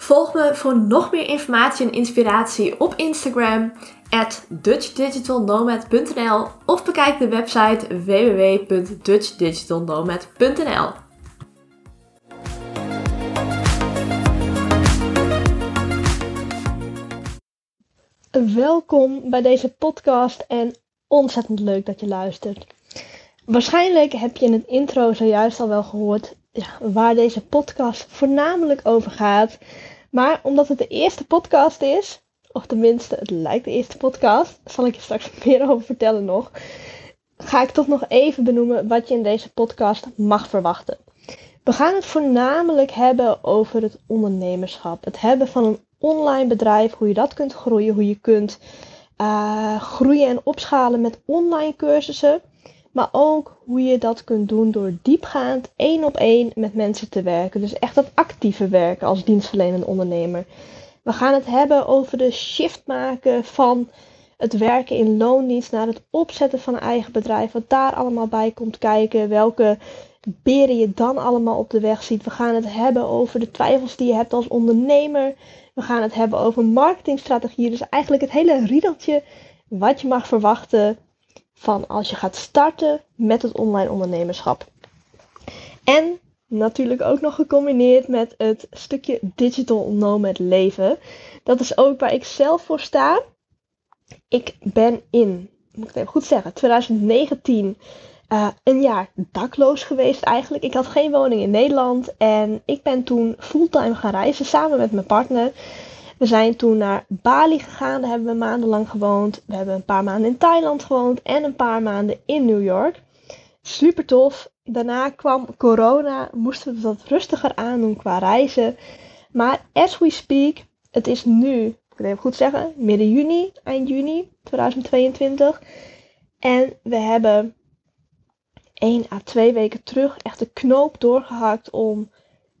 Volg me voor nog meer informatie en inspiratie op Instagram at dutchdigitalnomad.nl of bekijk de website www.dutchdigitalnomad.nl. Welkom bij deze podcast en ontzettend leuk dat je luistert. Waarschijnlijk heb je in het intro zojuist al wel gehoord waar deze podcast voornamelijk over gaat. Maar omdat het de eerste podcast is, of tenminste het lijkt de eerste podcast, zal ik je straks meer over vertellen nog, ga ik toch nog even benoemen wat je in deze podcast mag verwachten. We gaan het voornamelijk hebben over het ondernemerschap. Het hebben van een online bedrijf, hoe je dat kunt groeien, hoe je kunt uh, groeien en opschalen met online cursussen. Maar ook hoe je dat kunt doen door diepgaand één op één met mensen te werken. Dus echt dat actieve werken als dienstverlenende ondernemer. We gaan het hebben over de shift maken van het werken in loondienst naar het opzetten van een eigen bedrijf. Wat daar allemaal bij komt kijken. Welke beren je dan allemaal op de weg ziet. We gaan het hebben over de twijfels die je hebt als ondernemer. We gaan het hebben over marketingstrategieën. Dus eigenlijk het hele riedeltje wat je mag verwachten van als je gaat starten met het online ondernemerschap. En natuurlijk ook nog gecombineerd met het stukje digital nomad leven. Dat is ook waar ik zelf voor sta. Ik ben in, moet ik het even goed zeggen, 2019 uh, een jaar dakloos geweest eigenlijk. Ik had geen woning in Nederland en ik ben toen fulltime gaan reizen samen met mijn partner. We zijn toen naar Bali gegaan, daar hebben we maandenlang gewoond. We hebben een paar maanden in Thailand gewoond en een paar maanden in New York. Super tof. Daarna kwam corona, moesten we wat rustiger aandoen qua reizen. Maar as we speak, het is nu, ik kan even goed zeggen, midden juni, eind juni 2022. En we hebben 1 à 2 weken terug echt de knoop doorgehakt om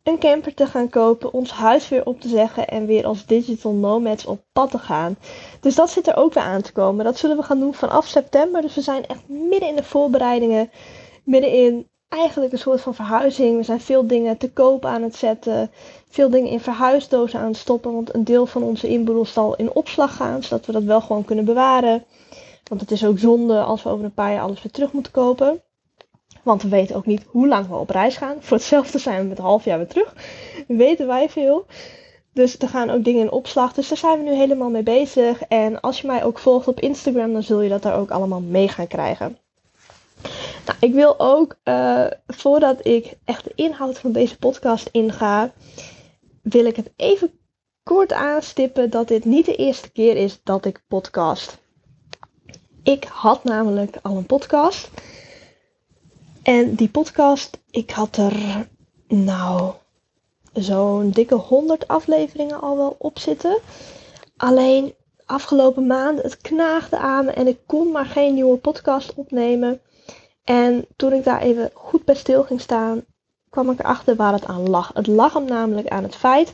een camper te gaan kopen, ons huis weer op te zeggen en weer als digital nomads op pad te gaan. Dus dat zit er ook weer aan te komen. Dat zullen we gaan doen vanaf september. Dus we zijn echt midden in de voorbereidingen, midden in eigenlijk een soort van verhuizing. We zijn veel dingen te koop aan het zetten, veel dingen in verhuisdozen aan het stoppen, want een deel van onze inboedel zal in opslag gaan, zodat we dat wel gewoon kunnen bewaren. Want het is ook zonde als we over een paar jaar alles weer terug moeten kopen. Want we weten ook niet hoe lang we op reis gaan. Voor hetzelfde zijn we met een half jaar weer terug. Weten wij veel. Dus er gaan ook dingen in opslag. Dus daar zijn we nu helemaal mee bezig. En als je mij ook volgt op Instagram, dan zul je dat daar ook allemaal mee gaan krijgen. Nou, ik wil ook, uh, voordat ik echt de inhoud van deze podcast inga, wil ik het even kort aanstippen dat dit niet de eerste keer is dat ik podcast. Ik had namelijk al een podcast. En die podcast, ik had er nou zo'n dikke 100 afleveringen al wel op zitten. Alleen afgelopen maanden, het knaagde aan me en ik kon maar geen nieuwe podcast opnemen. En toen ik daar even goed bij stil ging staan, kwam ik erachter waar het aan lag. Het lag hem namelijk aan het feit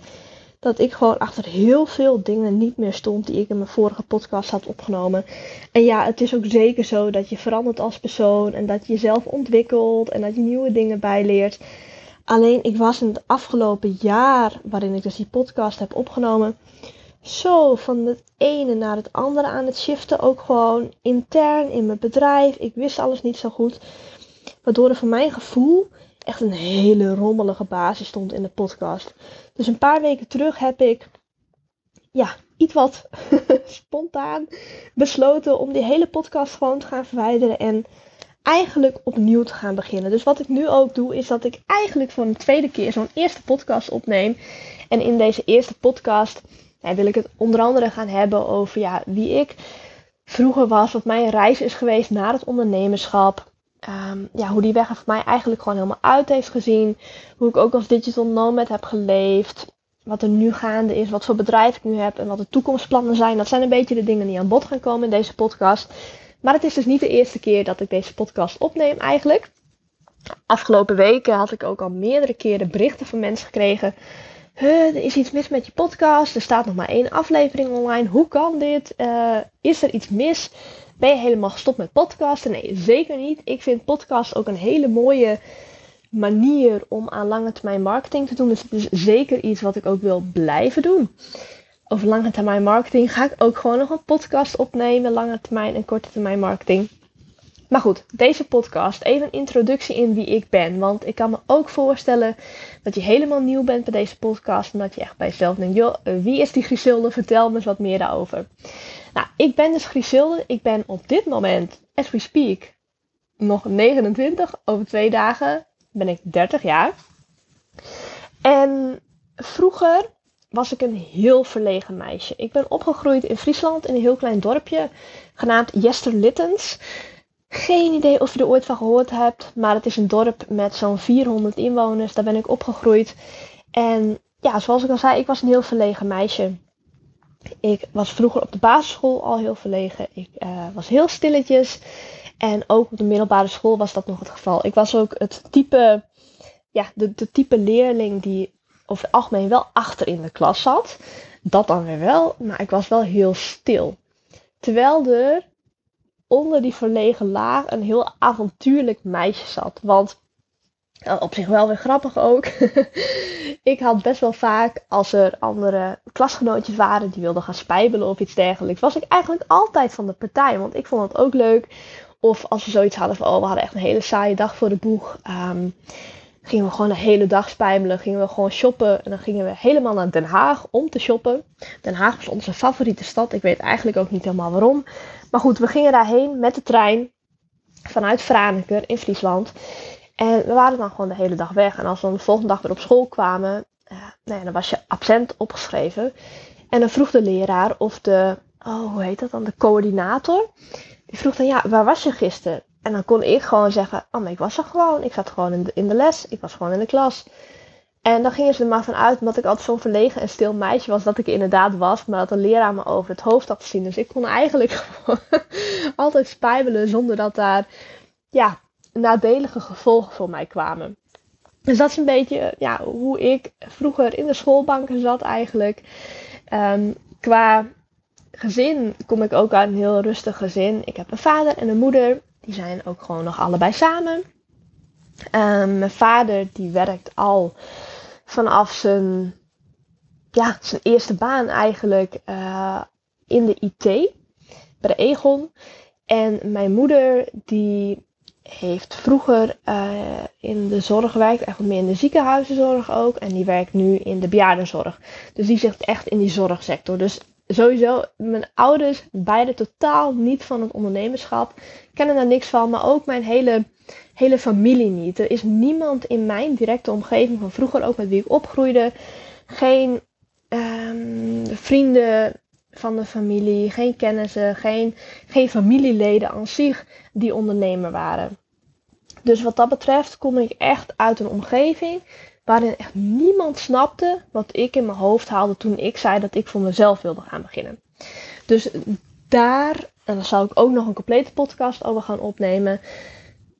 dat ik gewoon achter heel veel dingen niet meer stond die ik in mijn vorige podcast had opgenomen. En ja, het is ook zeker zo dat je verandert als persoon en dat je jezelf ontwikkelt en dat je nieuwe dingen bijleert. Alleen ik was in het afgelopen jaar, waarin ik dus die podcast heb opgenomen, zo van het ene naar het andere aan het shiften. Ook gewoon intern in mijn bedrijf. Ik wist alles niet zo goed. Waardoor er voor mijn gevoel echt een hele rommelige basis stond in de podcast. Dus een paar weken terug heb ik, ja, iets wat spontaan besloten om die hele podcast gewoon te gaan verwijderen en eigenlijk opnieuw te gaan beginnen. Dus wat ik nu ook doe, is dat ik eigenlijk voor een tweede keer zo'n eerste podcast opneem. En in deze eerste podcast wil ik het onder andere gaan hebben over ja, wie ik vroeger was, wat mijn reis is geweest naar het ondernemerschap. Ehm, ja, hoe die weg voor mij eigenlijk gewoon helemaal uit heeft gezien. Hoe ik ook als digital nomad heb geleefd. wat er nu gaande is, wat voor bedrijf ik nu heb en wat de toekomstplannen zijn. Dat zijn een beetje de dingen die aan bod gaan komen in deze podcast. Maar het is dus niet de eerste keer dat ik deze podcast opneem eigenlijk. Afgelopen weken had ik ook al meerdere keren berichten van mensen gekregen. Er is iets mis met je podcast. Er staat nog maar één aflevering online. Hoe kan dit? Uh, is er iets mis? Ben je helemaal gestopt met podcasten? Nee, zeker niet. Ik vind podcast ook een hele mooie manier om aan lange termijn marketing te doen. Dus het is zeker iets wat ik ook wil blijven doen. Over lange termijn marketing ga ik ook gewoon nog een podcast opnemen. Lange termijn en korte termijn marketing. Maar goed, deze podcast, even een introductie in wie ik ben. Want ik kan me ook voorstellen dat je helemaal nieuw bent bij deze podcast. En dat je echt bij jezelf denkt, joh, wie is die Griselde? Vertel me eens wat meer daarover. Nou, ik ben dus Griselde. Ik ben op dit moment, as we speak, nog 29. Over twee dagen ben ik 30 jaar. En vroeger was ik een heel verlegen meisje. Ik ben opgegroeid in Friesland in een heel klein dorpje genaamd Littens. Geen idee of je er ooit van gehoord hebt, maar het is een dorp met zo'n 400 inwoners. Daar ben ik opgegroeid. En ja, zoals ik al zei, ik was een heel verlegen meisje. Ik was vroeger op de basisschool al heel verlegen. Ik uh, was heel stilletjes. En ook op de middelbare school was dat nog het geval. Ik was ook het type, ja, de, de type leerling die over het algemeen wel achter in de klas zat. Dat dan weer wel, maar ik was wel heel stil. Terwijl er onder die verlegen laag een heel avontuurlijk meisje zat. Want eh, op zich wel weer grappig ook. ik had best wel vaak, als er andere klasgenootjes waren die wilden gaan spijbelen of iets dergelijks, was ik eigenlijk altijd van de partij. Want ik vond het ook leuk of als we zoiets hadden van, oh, we hadden echt een hele saaie dag voor de boeg. Um, gingen we gewoon een hele dag spijmelen. Gingen we gewoon shoppen. En dan gingen we helemaal naar Den Haag om te shoppen. Den Haag was onze favoriete stad. Ik weet eigenlijk ook niet helemaal waarom. Maar goed, we gingen daarheen met de trein. Vanuit Franeker in Friesland. En we waren dan gewoon de hele dag weg. En als we de volgende dag weer op school kwamen. Uh, nee, dan was je absent opgeschreven. En dan vroeg de leraar of de, oh, hoe heet dat dan? De coördinator. Die vroeg dan, ja, waar was je gisteren? En dan kon ik gewoon zeggen, oh ik was er gewoon. Ik zat gewoon in de les. Ik was gewoon in de klas. En dan gingen ze er maar vanuit, omdat ik altijd zo'n verlegen en stil meisje was, dat ik inderdaad was, maar dat de leraar me over het hoofd had gezien. Dus ik kon eigenlijk altijd spijbelen zonder dat daar, ja, nadelige gevolgen voor mij kwamen. Dus dat is een beetje, ja, hoe ik vroeger in de schoolbanken zat eigenlijk. Um, qua gezin kom ik ook uit een heel rustig gezin. Ik heb een vader en een moeder. Die zijn ook gewoon nog allebei samen. Um, mijn vader die werkt al vanaf zijn, ja, zijn eerste baan eigenlijk uh, in de IT bij de Egon. En mijn moeder die heeft vroeger uh, in de zorg gewerkt, eigenlijk meer in de ziekenhuizenzorg ook. En die werkt nu in de bejaardenzorg. Dus die zit echt in die zorgsector. Dus sowieso, mijn ouders, beide totaal niet van het ondernemerschap, kennen daar niks van, maar ook mijn hele, hele familie niet. Er is niemand in mijn directe omgeving van vroeger, ook met wie ik opgroeide, geen um, vrienden van de familie, geen kennissen, geen, geen familieleden aan zich die ondernemer waren. Dus wat dat betreft kom ik echt uit een omgeving waarin echt niemand snapte wat ik in mijn hoofd haalde toen ik zei dat ik voor mezelf wilde gaan beginnen. Dus daar, en daar zal ik ook nog een complete podcast over gaan opnemen.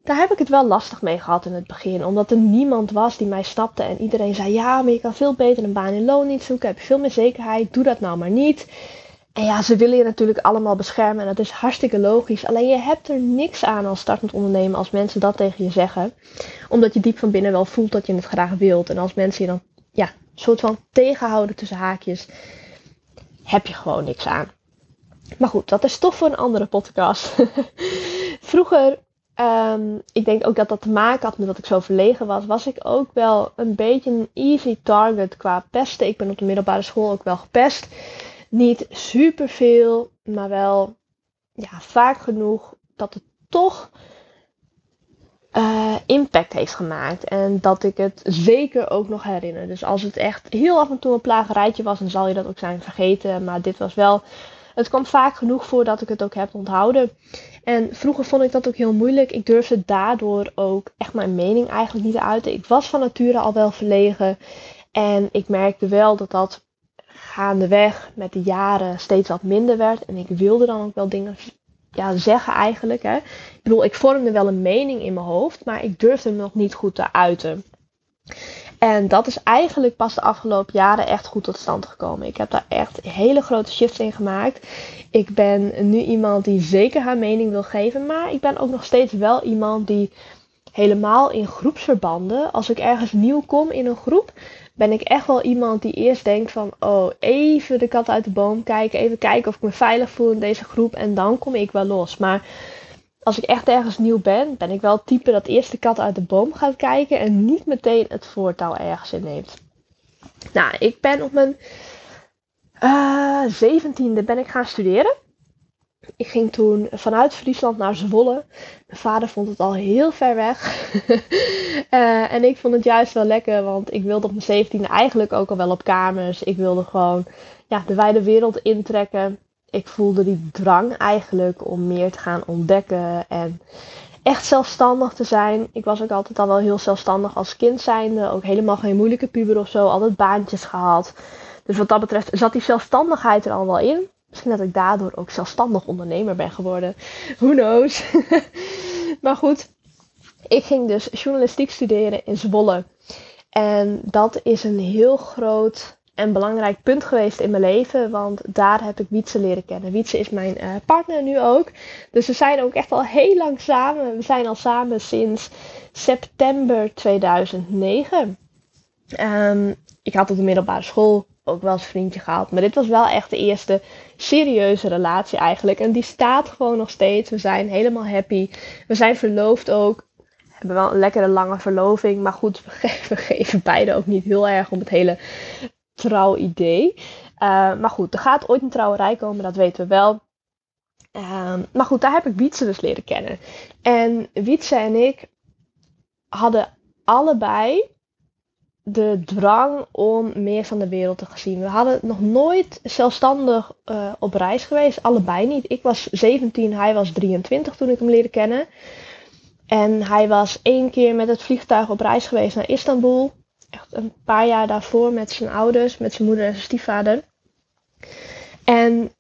Daar heb ik het wel lastig mee gehad in het begin. Omdat er niemand was die mij snapte. En iedereen zei: Ja, maar je kan veel beter een baan in loon niet zoeken. Heb je veel meer zekerheid. Doe dat nou maar niet. En ja, ze willen je natuurlijk allemaal beschermen en dat is hartstikke logisch. Alleen je hebt er niks aan als startend ondernemen als mensen dat tegen je zeggen. Omdat je diep van binnen wel voelt dat je het graag wilt. En als mensen je dan, ja, soort van tegenhouden tussen haakjes, heb je gewoon niks aan. Maar goed, dat is toch voor een andere podcast. Vroeger, um, ik denk ook dat dat te maken had met dat ik zo verlegen was, was ik ook wel een beetje een easy target qua pesten. Ik ben op de middelbare school ook wel gepest. Niet superveel, maar wel ja, vaak genoeg dat het toch uh, impact heeft gemaakt. En dat ik het zeker ook nog herinner. Dus als het echt heel af en toe een plagerijtje was, dan zal je dat ook zijn vergeten. Maar dit was wel. Het kwam vaak genoeg voor dat ik het ook heb onthouden. En vroeger vond ik dat ook heel moeilijk. Ik durfde daardoor ook echt mijn mening eigenlijk niet te uiten. Ik was van nature al wel verlegen. En ik merkte wel dat dat gaandeweg met de jaren steeds wat minder werd. En ik wilde dan ook wel dingen ja, zeggen eigenlijk. Hè. Ik bedoel, ik vormde wel een mening in mijn hoofd, maar ik durfde hem nog niet goed te uiten. En dat is eigenlijk pas de afgelopen jaren echt goed tot stand gekomen. Ik heb daar echt hele grote shifts in gemaakt. Ik ben nu iemand die zeker haar mening wil geven, maar ik ben ook nog steeds wel iemand die helemaal in groepsverbanden, als ik ergens nieuw kom in een groep, ben ik echt wel iemand die eerst denkt van, oh, even de kat uit de boom kijken, even kijken of ik me veilig voel in deze groep en dan kom ik wel los. Maar als ik echt ergens nieuw ben, ben ik wel het type dat eerst de kat uit de boom gaat kijken en niet meteen het voortouw ergens inneemt. Nou, ik ben op mijn uh, zeventiende ben ik gaan studeren. Ik ging toen vanuit Friesland naar Zwolle. Mijn vader vond het al heel ver weg. uh, en ik vond het juist wel lekker, want ik wilde op mijn zeventiende eigenlijk ook al wel op kamers. Ik wilde gewoon ja, de wijde wereld intrekken. Ik voelde die drang eigenlijk om meer te gaan ontdekken en echt zelfstandig te zijn. Ik was ook altijd al wel heel zelfstandig als kind zijnde. Ook helemaal geen moeilijke puber of zo. Altijd baantjes gehad. Dus wat dat betreft zat die zelfstandigheid er al wel in. Misschien dat ik daardoor ook zelfstandig ondernemer ben geworden. Who knows? maar goed, ik ging dus journalistiek studeren in Zwolle. En dat is een heel groot en belangrijk punt geweest in mijn leven. Want daar heb ik Wietse leren kennen. Wietse is mijn uh, partner nu ook. Dus we zijn ook echt al heel lang samen. We zijn al samen sinds september 2009. Um, ehm, ik had op de middelbare school ook wel eens vriendje gehad. Maar dit was wel echt de eerste serieuze relatie eigenlijk. En die staat gewoon nog steeds. We zijn helemaal happy. We zijn verloofd ook. We hebben wel een lekkere lange verloving. Maar goed, we geven, geven beide ook niet heel erg om het hele trouwidee. Uh, maar goed, er gaat ooit een trouwerij komen, dat weten we wel. Uh, maar goed, daar heb ik Wietse dus leren kennen. En Wietse en ik hadden allebei de drang om meer van de wereld te zien. We hadden nog nooit zelfstandig uh, op reis geweest, allebei niet. Ik was 17, hij was 23 toen ik hem leerde kennen. En hij was één keer met het vliegtuig op reis geweest naar Istanbul. Echt een paar jaar daarvoor met zijn ouders, met zijn moeder en zijn stiefvader. En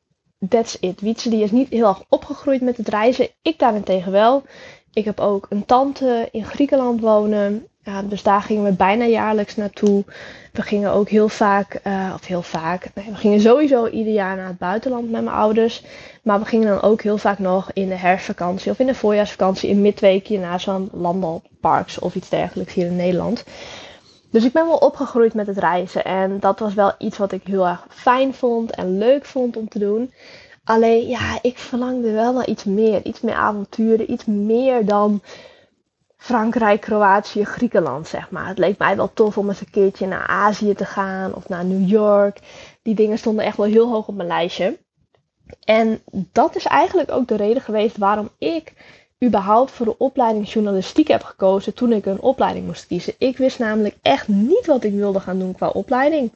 that's it. Wietse die is niet heel erg opgegroeid met het reizen. Ik daarentegen wel. Ik heb ook een tante in Griekenland wonen. Dus daar gingen we bijna jaarlijks naartoe. We gingen ook heel vaak, uh, of heel vaak, nee, we gingen sowieso ieder jaar naar het buitenland met mijn ouders. Maar we gingen dan ook heel vaak nog in de herfstvakantie of in de voorjaarsvakantie in midweekje naar zo'n landalparks of iets dergelijks hier in Nederland. Dus ik ben wel opgegroeid met het reizen en dat was wel iets wat ik heel erg fijn vond en leuk vond om te doen. Alleen ja, ik verlangde wel naar iets meer, iets meer avonturen, iets meer dan Frankrijk, Kroatië, Griekenland, zeg maar. Het leek mij wel tof om eens een keertje naar Azië te gaan of naar New York. Die dingen stonden echt wel heel hoog op mijn lijstje. En dat is eigenlijk ook de reden geweest waarom ik überhaupt voor de opleiding journalistiek heb gekozen toen ik een opleiding moest kiezen. Ik wist namelijk echt niet wat ik wilde gaan doen qua opleiding.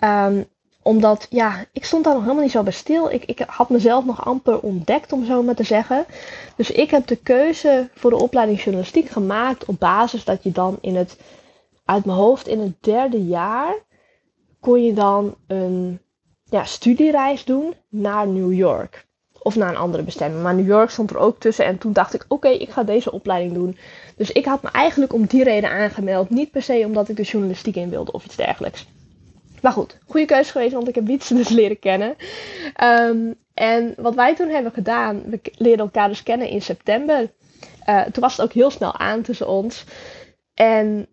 Um, omdat, ja, ik stond daar nog helemaal niet zo bij stil. Ik, ik had mezelf nog amper ontdekt, om zo maar te zeggen. Dus ik heb de keuze voor de opleiding journalistiek gemaakt op basis dat je dan in het, uit mijn hoofd, in het derde jaar, kon je dan een ja, studiereis doen naar New York. Of naar een andere bestemming. Maar New York stond er ook tussen. En toen dacht ik, oké, ik ga deze opleiding doen. Dus ik had me eigenlijk om die reden aangemeld. Niet per se omdat ik de journalistiek in wilde of iets dergelijks. Maar goed, goede keuze geweest, want ik heb Wietse dus leren kennen. Um, en wat wij toen hebben gedaan, we leerden elkaar dus kennen in september. Uh, toen was het ook heel snel aan tussen ons. En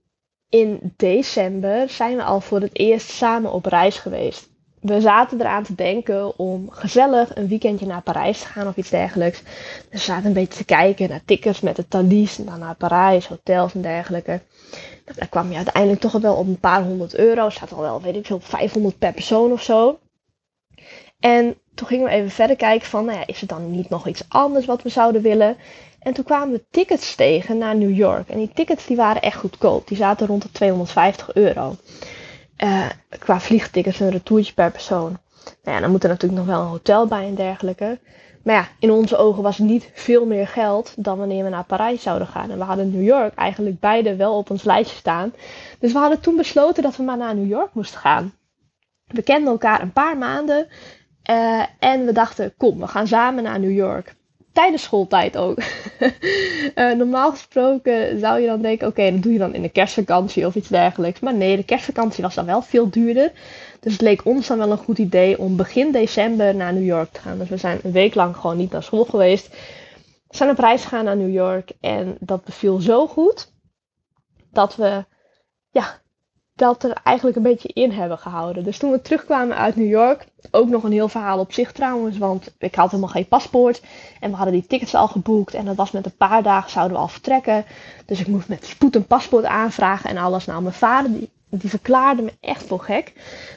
in december zijn we al voor het eerst samen op reis geweest. We zaten eraan te denken om gezellig een weekendje naar Parijs te gaan of iets dergelijks. Dus we zaten een beetje te kijken naar tickets met de Thalys naar Parijs, hotels en dergelijke. Daar kwam je uiteindelijk toch wel op een paar honderd euro. Staat al wel, weet ik veel, 500 per persoon of zo. En toen gingen we even verder kijken van, nou ja, is er dan niet nog iets anders wat we zouden willen? En toen kwamen we tickets tegen naar New York. En die tickets die waren echt goedkoop. Die zaten rond de 250 euro. Uh, qua vliegtickets en retourtje per persoon. Nou ja, dan moet er natuurlijk nog wel een hotel bij en dergelijke. Maar ja, in onze ogen was niet veel meer geld dan wanneer we naar Parijs zouden gaan. En we hadden New York eigenlijk beide wel op ons lijstje staan. Dus we hadden toen besloten dat we maar naar New York moesten gaan. We kenden elkaar een paar maanden. Uh, en we dachten, kom, we gaan samen naar New York. Tijdens schooltijd ook. uh, normaal gesproken zou je dan denken, oké, dat doe je dan in de kerstvakantie of iets dergelijks. Maar nee, de kerstvakantie was dan wel veel duurder. Dus het leek ons dan wel een goed idee om begin december naar New York te gaan. Dus we zijn een week lang gewoon niet naar school geweest. We zijn op reis gegaan naar New York en dat beviel zo goed dat we ja, dat er eigenlijk een beetje in hebben gehouden. Dus toen we terugkwamen uit New York, ook nog een heel verhaal op zich trouwens, want ik had helemaal geen paspoort en we hadden die tickets al geboekt en dat was met een paar dagen zouden we al vertrekken. Dus ik moest met spoed een paspoort aanvragen en alles. Nou, mijn vader die, die verklaarde me echt voor gek.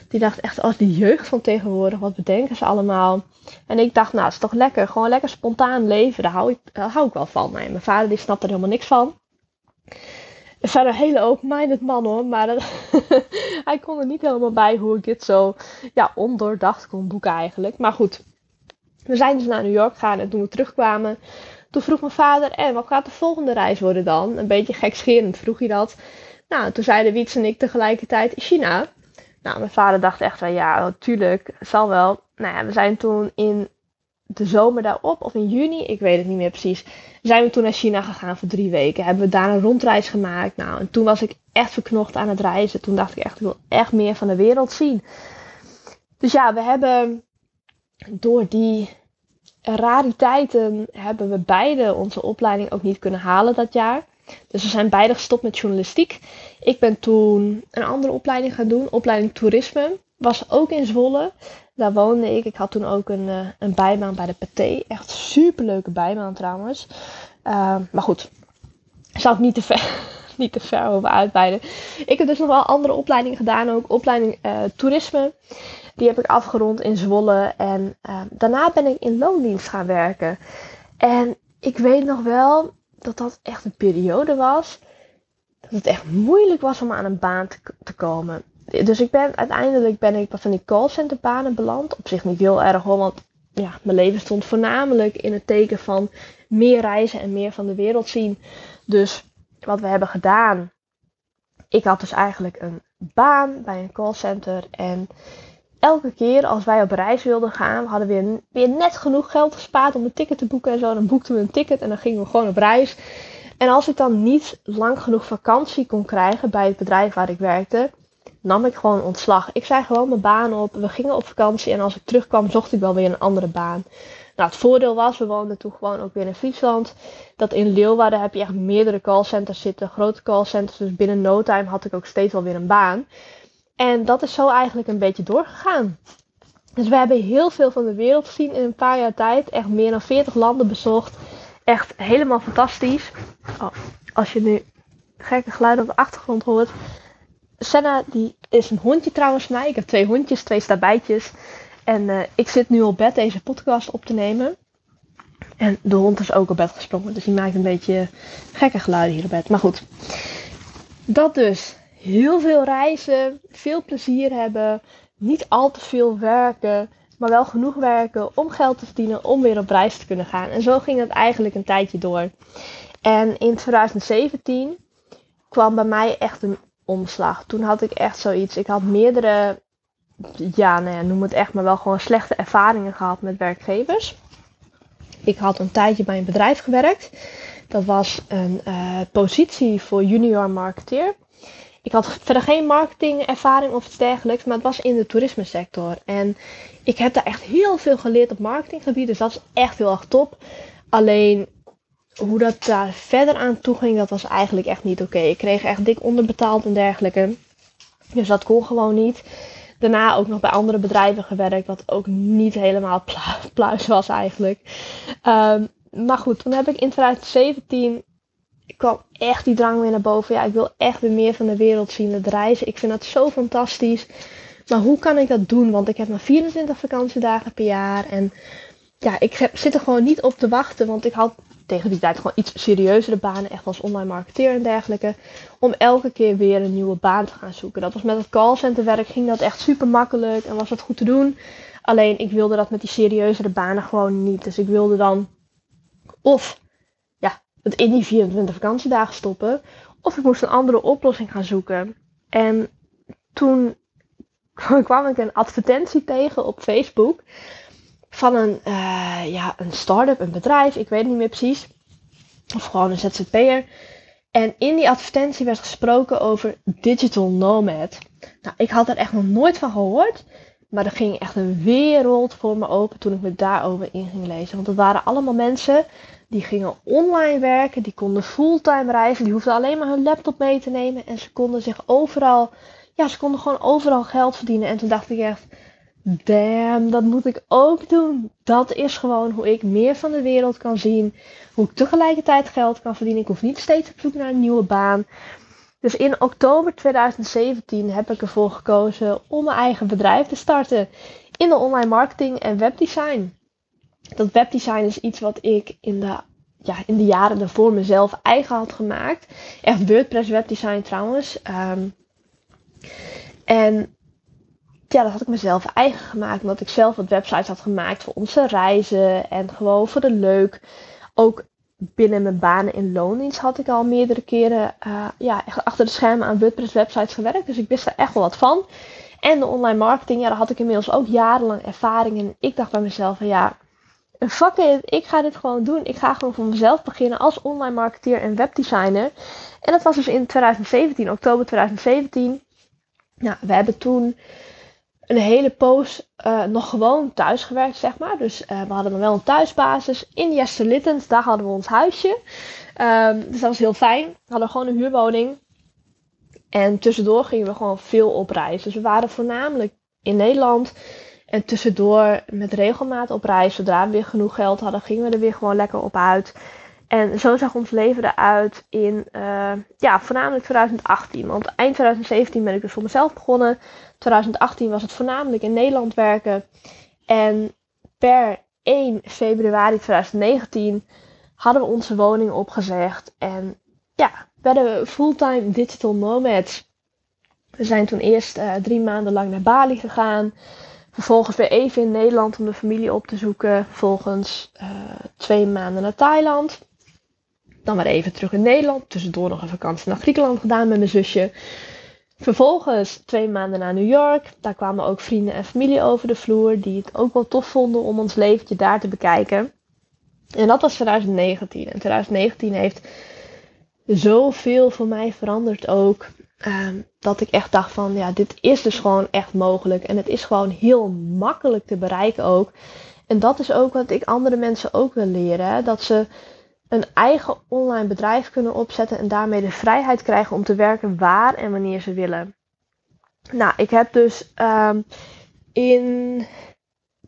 Die dacht echt, als oh, die jeugd van tegenwoordig, wat bedenken ze allemaal? En ik dacht, nou, het is toch lekker, gewoon lekker spontaan leven, daar hou ik, daar hou ik wel van. Nee, mijn vader die snapte er helemaal niks van. Zijn een hele open-minded man hoor, maar hij kon er niet helemaal bij hoe ik dit zo ja, ondoordacht kon boeken eigenlijk. Maar goed, we zijn dus naar New York gegaan en toen we terugkwamen, toen vroeg mijn vader, en wat gaat de volgende reis worden dan? Een beetje gekscherend vroeg hij dat. Nou, toen zeiden Wiets en ik tegelijkertijd China. Nou, mijn vader dacht echt wel, ja, natuurlijk, zal wel. Nou ja, we zijn toen in de zomer daarop, of in juni, ik weet het niet meer precies, zijn we toen naar China gegaan voor drie weken. Hebben we daar een rondreis gemaakt. Nou, en toen was ik echt verknocht aan het reizen. Toen dacht ik echt, ik wil echt meer van de wereld zien. Dus ja, we hebben door die rariteiten hebben we beide onze opleiding ook niet kunnen halen dat jaar. Dus we zijn beide gestopt met journalistiek. Ik ben toen een andere opleiding gaan doen, opleiding toerisme. Was ook in Zwolle. Daar woonde ik. Ik had toen ook een, uh, een bijbaan bij de Pathé. Echt super leuke bijbaan trouwens. Uh, maar goed, zal ik niet te ver, niet te ver over uitweiden. Ik heb dus nog wel andere opleidingen gedaan. Ook opleiding uh, toerisme. Die heb ik afgerond in Zwolle. En daarna ben ik in loondienst gaan werken. En ik weet nog wel dat dat echt een periode was. Dat het echt moeilijk was om aan een baan te, komen dus ik ben uiteindelijk ben ik van die callcenterbanen beland. Op zich niet heel erg hoor, want ja, mijn leven stond voornamelijk in het teken van meer reizen en meer van de wereld zien. Dus wat we hebben gedaan. Ik had dus eigenlijk een baan bij een callcenter. En elke keer als wij op reis wilden gaan, hadden we weer, net genoeg geld gespaard om een ticket te boeken en zo. Dan boekten we een ticket en dan gingen we gewoon op reis. En als ik dan niet lang genoeg vakantie kon krijgen bij het bedrijf waar ik werkte, nam ik gewoon ontslag. Ik zei gewoon mijn baan op. We gingen op vakantie en als ik terugkwam, zocht ik wel weer een andere baan. Nou, het voordeel was, we woonden toen gewoon ook weer in Friesland. Dat in Leeuwarden heb je echt meerdere callcenters zitten, grote callcenters. Dus binnen no time had ik ook steeds wel weer een baan. En dat is zo eigenlijk een beetje doorgegaan. Dus we hebben heel veel van de wereld gezien in een paar jaar tijd. Echt meer dan 40 landen bezocht. Echt helemaal fantastisch. Oh, als je nu gekke geluiden op de achtergrond hoort. Senna die is een hondje trouwens van mij. Ik heb twee hondjes, twee stabijtjes. En uh, ik zit nu op bed deze podcast op te nemen. En de hond is ook op bed gesprongen. Dus die maakt een beetje gekke geluiden hier op bed. Maar goed. Dat dus. Heel veel reizen. Veel plezier hebben. Niet al te veel werken. Maar wel genoeg werken om geld te verdienen. Om weer op reis te kunnen gaan. En zo ging het eigenlijk een tijdje door. En in 2017 kwam bij mij echt een omslag. Toen had ik echt zoiets. Ik had meerdere, ja, nou noem het echt, maar wel gewoon slechte ervaringen gehad met werkgevers. Ik had een tijdje bij een bedrijf gewerkt. Dat was een uh, positie voor junior marketeer. Ik had verder geen marketingervaring of dergelijks, maar het was in de toerisme-sector. En ik heb daar echt heel veel geleerd op marketinggebied, dus dat is echt heel erg top. Alleen hoe dat daar verder aan toe ging, dat was eigenlijk echt niet oké. Ik kreeg echt dik onderbetaald en dergelijke. Dus dat kon gewoon niet. Daarna ook nog bij andere bedrijven gewerkt, wat ook niet helemaal pluis was eigenlijk. Ehm, maar goed, toen heb ik in 2017 kwam echt die drang weer naar boven. Ja, ik wil echt weer meer van de wereld zien, het reizen. Ik vind dat zo fantastisch. Maar hoe kan ik dat doen? Want ik heb maar 24 vakantiedagen per jaar. En ja, ik zit er gewoon niet op te wachten. Want ik had tegen die tijd gewoon iets serieuzere banen, echt als online marketeer en dergelijke, om elke keer weer een nieuwe baan te gaan zoeken. Dat was met het callcenterwerk ging dat echt super makkelijk en was dat goed te doen. Alleen ik wilde dat met die serieuzere banen gewoon niet. Dus ik wilde dan of in die 24 vakantiedagen stoppen. Of ik moest een andere oplossing gaan zoeken. En toen kwam ik een advertentie tegen op Facebook van een, uh, ja, een start-up, een bedrijf, ik weet niet meer precies. Of gewoon een ZZP'er. En in die advertentie werd gesproken over digital nomad. Nou, ik had er echt nog nooit van gehoord. Maar er ging echt een wereld voor me open toen ik me daarover in ging lezen. Want het waren allemaal mensen die gingen online werken, die konden fulltime reizen, die hoefden alleen maar hun laptop mee te nemen en ze konden zich overal, ja, ze konden gewoon overal geld verdienen. En toen dacht ik echt, damn, dat moet ik ook doen. Dat is gewoon hoe ik meer van de wereld kan zien, hoe ik tegelijkertijd geld kan verdienen. Ik hoef niet steeds op zoek naar een nieuwe baan. Dus in oktober 2017 heb ik ervoor gekozen om mijn eigen bedrijf te starten in de online marketing en webdesign. Dat webdesign is iets wat ik in de, ja, in de jaren daarvoor mezelf eigen had gemaakt. Echt WordPress webdesign trouwens. Um, en ja, dat had ik mezelf eigen gemaakt. Omdat ik zelf wat websites had gemaakt voor onze reizen. En gewoon voor de leuk. Ook binnen mijn banen in loondienst had ik al meerdere keren uh, ja, achter de schermen aan WordPress websites gewerkt. Dus ik wist er echt wel wat van. En de online marketing, ja, daar had ik inmiddels ook jarenlang ervaring in. Ik dacht bij mezelf van ja, fuck it, ik ga dit gewoon doen. Ik ga gewoon voor mezelf beginnen als online marketeer en webdesigner. En dat was dus in 2017, oktober 2017. Nou, we hebben toen een hele poos uh, nog gewoon thuis gewerkt, zeg maar. Dus uh, we hadden wel een thuisbasis in Jesterlittens. Daar hadden we ons huisje. Um, dus dat was heel fijn. We hadden gewoon een huurwoning. En tussendoor gingen we gewoon veel op reis. Dus we waren voornamelijk in Nederland. En tussendoor met regelmaat op reis. Zodra we weer genoeg geld hadden, gingen we er weer gewoon lekker op uit. En zo zag ons leven eruit in, uh, ja, voornamelijk 2018. Want eind 2017 ben ik dus voor mezelf begonnen. 2018 was het voornamelijk in Nederland werken. En per 1 februari 2019 hadden we onze woning opgezegd. En ja, werden we fulltime digital nomads. We zijn toen eerst uh, drie maanden lang naar Bali gegaan. Vervolgens weer even in Nederland om de familie op te zoeken. Vervolgens uh, twee maanden naar Thailand. Dan weer even terug in Nederland. Tussendoor nog een vakantie naar Griekenland gedaan met mijn zusje. Vervolgens twee maanden naar New York. Daar kwamen ook vrienden en familie over de vloer. Die het ook wel tof vonden om ons leventje daar te bekijken. En dat was 2019. En 2019 heeft zoveel voor mij veranderd ook. Um, dat ik echt dacht van ja, dit is dus gewoon echt mogelijk. En het is gewoon heel makkelijk te bereiken ook. En dat is ook wat ik andere mensen ook wil leren. Dat ze een eigen online bedrijf kunnen opzetten en daarmee de vrijheid krijgen om te werken waar en wanneer ze willen. Nou, ik heb dus um, in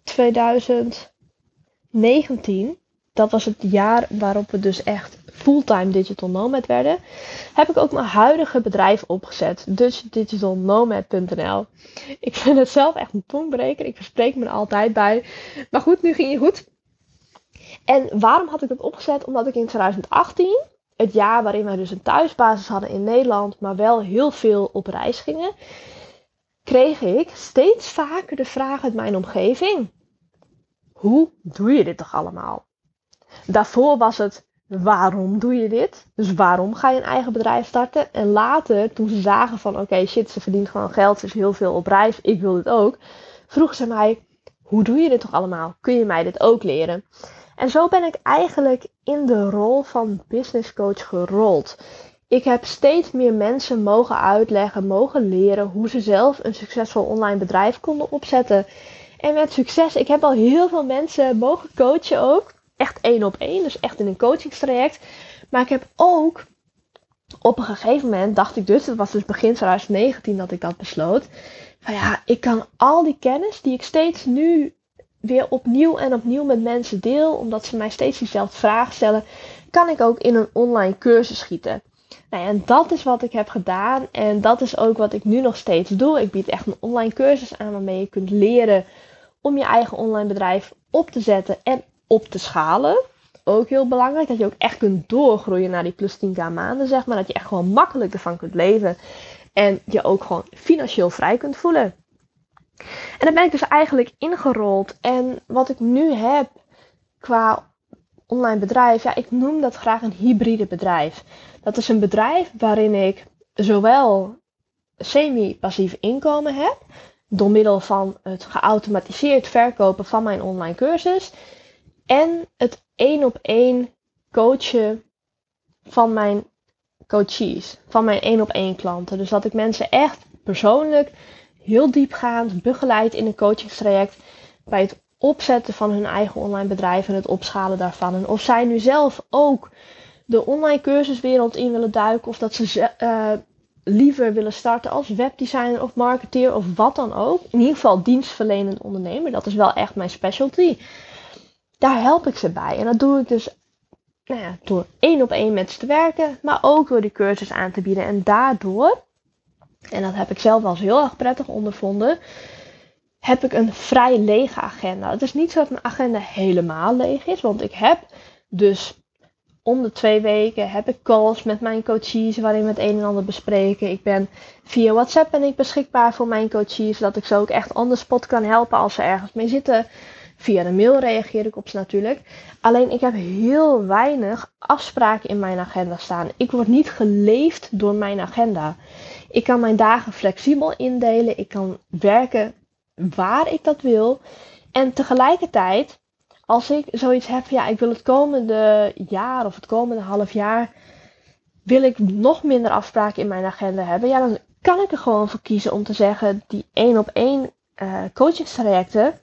2019, dat was het jaar waarop we dus echt fulltime digital nomad werden, heb ik ook mijn huidige bedrijf opgezet, dutchdigitalnomad.nl. Ik vind het zelf echt een tongbreker, ik verspreek me er altijd bij. Maar goed, nu ging je goed. En waarom had ik dat opgezet? Omdat ik in 2018, het jaar waarin wij dus een thuisbasis hadden in Nederland, maar wel heel veel op reis gingen, kreeg ik steeds vaker de vraag uit mijn omgeving: hoe doe je dit toch allemaal? Daarvoor was het waarom doe je dit? Dus waarom ga je een eigen bedrijf starten? En later, toen ze zagen van oké, shit, ze verdient gewoon geld, ze is heel veel op reis, ik wil dit ook, vroegen ze mij: hoe doe je dit toch allemaal? Kun je mij dit ook leren? En zo ben ik eigenlijk in de rol van business coach gerold. Ik heb steeds meer mensen mogen uitleggen, mogen leren hoe ze zelf een succesvol online bedrijf konden opzetten. En met succes, ik heb al heel veel mensen mogen coachen ook. Echt één op één, dus echt in een coachingstraject. Maar ik heb ook op een gegeven moment, dacht ik dus, het was dus begin 2019 dat ik dat besloot. Van ja, ik kan al die kennis die ik steeds nu weer opnieuw en opnieuw met mensen deel, omdat ze mij steeds diezelfde vraag stellen, kan ik ook in een online cursus schieten. Nou ja, en dat is wat ik heb gedaan en dat is ook wat ik nu nog steeds doe. Ik bied echt een online cursus aan waarmee je kunt leren om je eigen online bedrijf op te zetten en op te schalen. Ook heel belangrijk dat je ook echt kunt doorgroeien naar die plus 10k maanden, zeg maar. Dat je echt gewoon makkelijk ervan kunt leven en je ook gewoon financieel vrij kunt voelen. En dan ben ik dus eigenlijk ingerold. En wat ik nu heb qua online bedrijf, ja, ik noem dat graag een hybride bedrijf. Dat is een bedrijf waarin ik zowel semi-passief inkomen heb, door middel van het geautomatiseerd verkopen van mijn online cursus, en het één op één coachen van mijn coaches, van mijn één op één klanten. Dus dat ik mensen echt persoonlijk heel diepgaand begeleid in een coachingstraject bij het opzetten van hun eigen online bedrijf en het opschalen daarvan. En of zij nu zelf ook de online cursuswereld in willen duiken of dat ze uh, liever willen starten als webdesigner of marketeer of wat dan ook. In ieder geval dienstverlenend ondernemer, dat is wel echt mijn specialty. Daar help ik ze bij. En dat doe ik dus nou ja, door één op één met ze te werken, maar ook door die cursus aan te bieden. En daardoor, en dat heb ik zelf wel eens heel erg prettig ondervonden, heb ik een vrij lege agenda. Het is niet zo dat mijn agenda helemaal leeg is, want ik heb dus om de twee weken heb ik calls met mijn coaches waarin we het een en ander bespreken. Ik ben via WhatsApp ben ik beschikbaar voor mijn coaches, zodat ik ze ook echt on kan helpen als ze ergens mee zitten. Via de mail reageer ik op ze natuurlijk. Alleen ik heb heel weinig afspraken in mijn agenda staan. Ik word niet geleefd door mijn agenda. Ik kan mijn dagen flexibel indelen. Ik kan werken waar ik dat wil. En tegelijkertijd, als ik zoiets heb, ja, ik wil het komende jaar of het komende half jaar, wil ik nog minder afspraken in mijn agenda hebben, ja, dan kan ik er gewoon voor kiezen om te zeggen, die één op één uh, coachingstrajecten,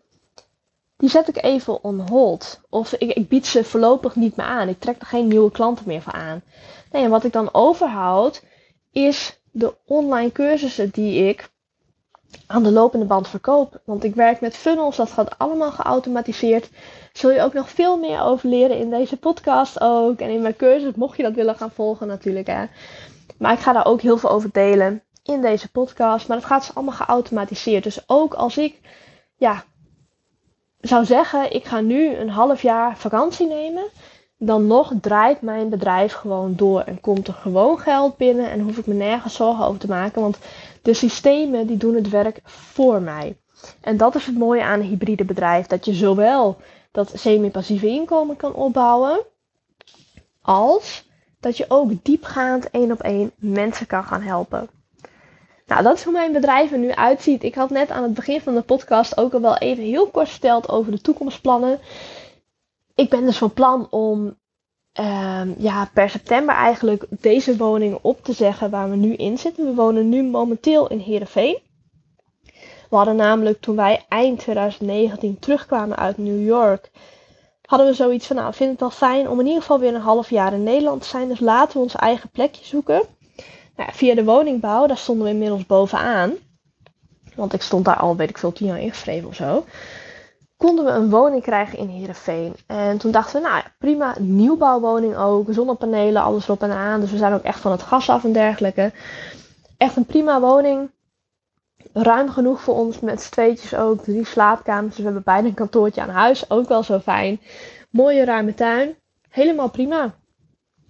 die zet ik even on hold. Of ik, ik, bied ze voorlopig niet meer aan. Ik trek er geen nieuwe klanten meer voor aan. Nee, en wat ik dan overhoud, is de online cursussen die ik aan de lopende band verkoop. Want ik werk met funnels, dat gaat allemaal geautomatiseerd. Zul je ook nog veel meer over leren in deze podcast ook. En in mijn cursus, mocht je dat willen gaan volgen natuurlijk. Hè. Maar ik ga daar ook heel veel over delen in deze podcast. Maar het gaat dus allemaal geautomatiseerd. Dus ook als ik ja, zou zeggen, ik ga nu een half jaar vakantie nemen. Dan nog draait mijn bedrijf gewoon door en komt er gewoon geld binnen en hoef ik me nergens zorgen over te maken. Want de systemen die doen het werk voor mij. En dat is het mooie aan een hybride bedrijf. Dat je zowel dat semi-passieve inkomen kan opbouwen. Als dat je ook diepgaand één op één mensen kan gaan helpen. Nou, dat is hoe mijn bedrijf er nu uitziet. Ik had net aan het begin van de podcast ook al wel even heel kort verteld over de toekomstplannen. Ik ben dus van plan om uh, ja, per september eigenlijk deze woning op te zeggen waar we nu in zitten. We wonen nu momenteel in Heerenveen. We hadden namelijk toen wij eind 2019 terugkwamen uit New York, hadden we zoiets van, nou, vind het wel fijn om in ieder geval weer een half jaar in Nederland te zijn. Dus laten we ons eigen plekje zoeken. Nou, via de woningbouw, daar stonden we inmiddels bovenaan. Want ik stond daar al, weet ik veel, tien jaar ingeschreven of zo konden we een woning krijgen in Heerenveen. En toen dachten we, nou ja, prima, nieuwbouwwoning ook, zonnepanelen, alles erop en aan. Dus we zijn ook echt van het gas af en dergelijke. Echt een prima woning. Ruim genoeg voor ons met z'n ook. Drie slaapkamers. Dus we hebben bijna een kantoortje aan huis. Ook wel zo fijn. Mooie ruime tuin. Helemaal prima.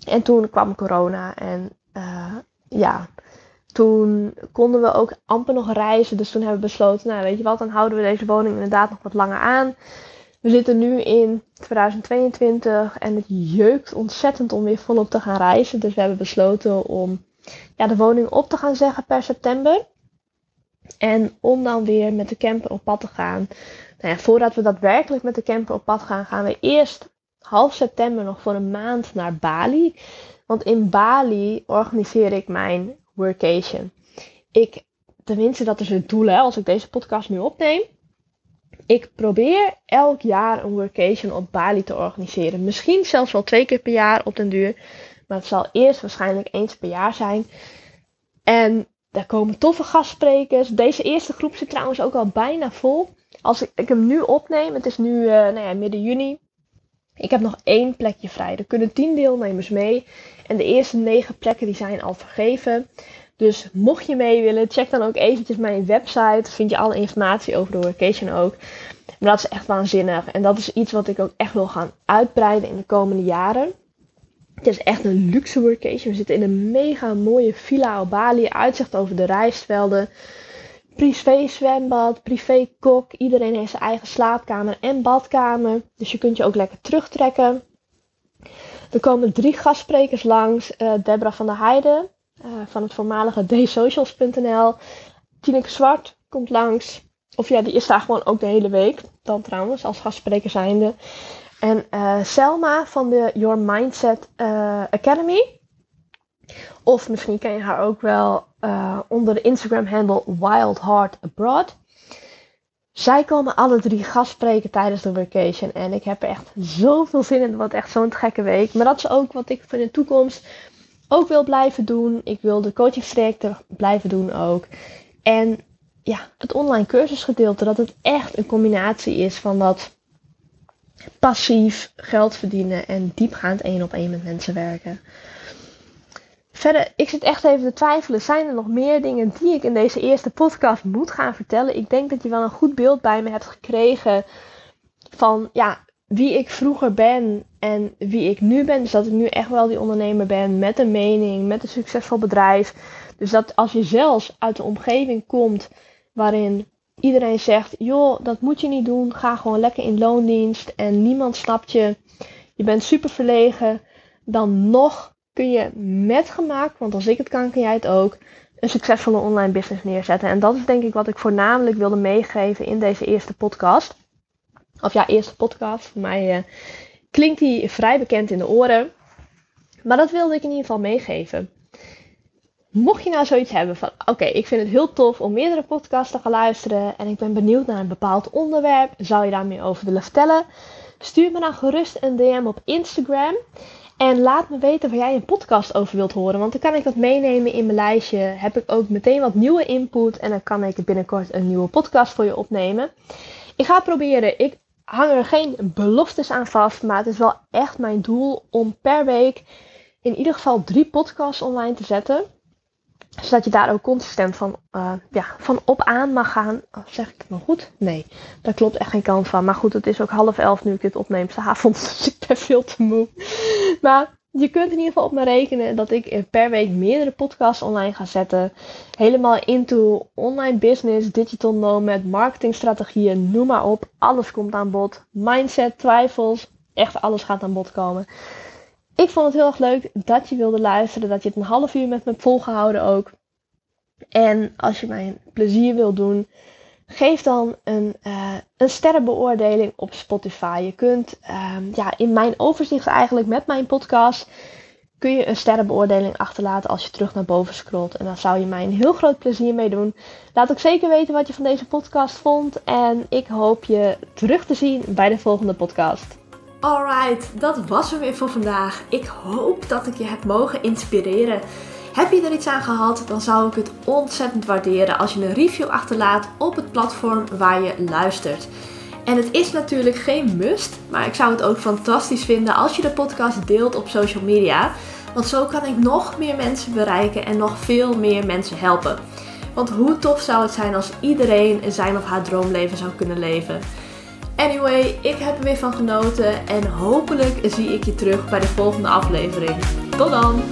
En toen kwam corona. En uh, ja, toen konden we ook amper nog reizen. Dus toen hebben we besloten, nou weet je wat, dan houden we deze woning inderdaad nog wat langer aan. We zitten nu in 2022 en het jeukt ontzettend om weer volop te gaan reizen. Dus we hebben besloten om ja, de woning op te gaan zeggen per september. En om dan weer met de camper op pad te gaan. Nou ja, voordat we daadwerkelijk met de camper op pad gaan, gaan we eerst half september nog voor een maand naar Bali. Want in Bali organiseer ik mijn workation. Ik, tenminste, dat is het doel hè, als ik deze podcast nu opneem. Ik probeer elk jaar een workation op Bali te organiseren. Misschien zelfs wel twee keer per jaar op den duur. Maar het zal eerst waarschijnlijk eens per jaar zijn. En daar komen toffe gastsprekers. Deze eerste groep zit trouwens ook al bijna vol. Als ik, ik hem nu opneem, het is nu uh, nou ja, midden juni. Ik heb nog één plekje vrij. Er kunnen tien deelnemers mee. En de eerste negen plekken die zijn al vergeven. Dus mocht je mee willen, check dan ook eventjes mijn website. Vind je alle informatie over de workation ook. Maar dat is echt waanzinnig. En dat is iets wat ik ook echt wil gaan uitbreiden in de komende jaren. Het is echt een luxe workation. We zitten in een mega mooie villa op Bali. Uitzicht over de rijstvelden. privé zwembad, privé kok. Iedereen heeft zijn eigen slaapkamer en badkamer. Dus je kunt je ook lekker terugtrekken. Er komen drie gastsprekers langs. Uh, van der Heijden uh, van het voormalige dsocials.nl. Tineke Zwart komt langs. Of ja, die is daar gewoon ook de hele week. Dan trouwens, als gastspreker zijnde. En uh, Selma van de Your Mindset Academy. Of misschien ken je haar ook wel onder de Instagram-handle Wild Heart Abroad. Zij komen alle drie gastspreken tijdens de vacation. En ik heb er echt zoveel zin in. Het wordt echt zo'n gekke week. Maar dat is ook wat ik voor de toekomst ook wil blijven doen. Ik wil de coachingstrajecten blijven doen ook. En ja, het online cursusgedeelte. Dat het echt een combinatie is van dat passief geld verdienen en diepgaand één op één met mensen werken. Verder, ik zit echt even te twijfelen. Zijn er nog meer dingen die ik in deze eerste podcast moet gaan vertellen? Ik denk dat je wel een goed beeld bij me hebt gekregen van ja, wie ik vroeger ben en wie ik nu ben. Dus dat ik nu echt wel die ondernemer ben met een mening, met een succesvol bedrijf. Dus dat als je zelfs uit de omgeving komt waarin iedereen zegt: joh, dat moet je niet doen. Ga gewoon lekker in loondienst en niemand snapt je. Je bent super verlegen. Dan nog kun je met gemak, want als ik het kan, kun jij het ook, een succesvolle online business neerzetten. En dat is denk ik wat ik voornamelijk wilde meegeven in deze eerste podcast. Of ja, eerste podcast. Voor mij uh, klinkt die vrij bekend in de oren. Maar dat wilde ik in ieder geval meegeven. Mocht je nou zoiets hebben van, oké, ik vind het heel tof om meerdere podcasts te gaan luisteren en ik ben benieuwd naar een bepaald onderwerp, zou je daar meer over willen vertellen? Stuur me dan gerust een DM op Instagram. En laat me weten waar jij een podcast over wilt horen. Want dan kan ik dat meenemen in mijn lijstje. Heb ik ook meteen wat nieuwe input. En dan kan ik binnenkort een nieuwe podcast voor je opnemen. Ik ga proberen. Ik hang er geen beloftes aan vast. Maar het is wel echt mijn doel om per week in ieder geval drie podcasts online te zetten zodat je daar ook consistent van, uh, ja, van op aan mag gaan. Oh, zeg ik het nou goed? Nee, daar klopt echt geen kant van. Maar goed, het is ook half elf nu ik dit opneem. De avond, dus ik ben veel te moe. Maar je kunt in ieder geval op me rekenen dat ik per week meerdere podcasts online ga zetten. Helemaal into online business, digital nomad, marketingstrategieën, noem maar op. Alles komt aan bod. Mindset, twijfels, echt alles gaat aan bod komen. Ik vond het heel erg leuk dat je wilde luisteren, dat je het een half uur met me volgehouden ook. En als je mij een plezier wil doen, geef dan een, uh, een sterrenbeoordeling op Spotify. Je kunt uh, ja, in mijn overzicht eigenlijk met mijn podcast kun je een sterrenbeoordeling achterlaten als je terug naar boven scrolt. En daar zou je mij een heel groot plezier mee doen. Laat ook zeker weten wat je van deze podcast vond. En ik hoop je terug te zien bij de volgende podcast. Alright, dat was hem weer voor vandaag. Ik hoop dat ik je heb mogen inspireren. Heb je er iets aan gehad, dan zou ik het ontzettend waarderen als je een review achterlaat op het platform waar je luistert. En het is natuurlijk geen must, maar ik zou het ook fantastisch vinden als je de podcast deelt op social media. Want zo kan ik nog meer mensen bereiken en nog veel meer mensen helpen. Want hoe tof zou het zijn als iedereen zijn of haar droomleven zou kunnen leven? Anyway, ik heb er weer van genoten en hopelijk zie ik je terug bij de volgende aflevering. Tot dan!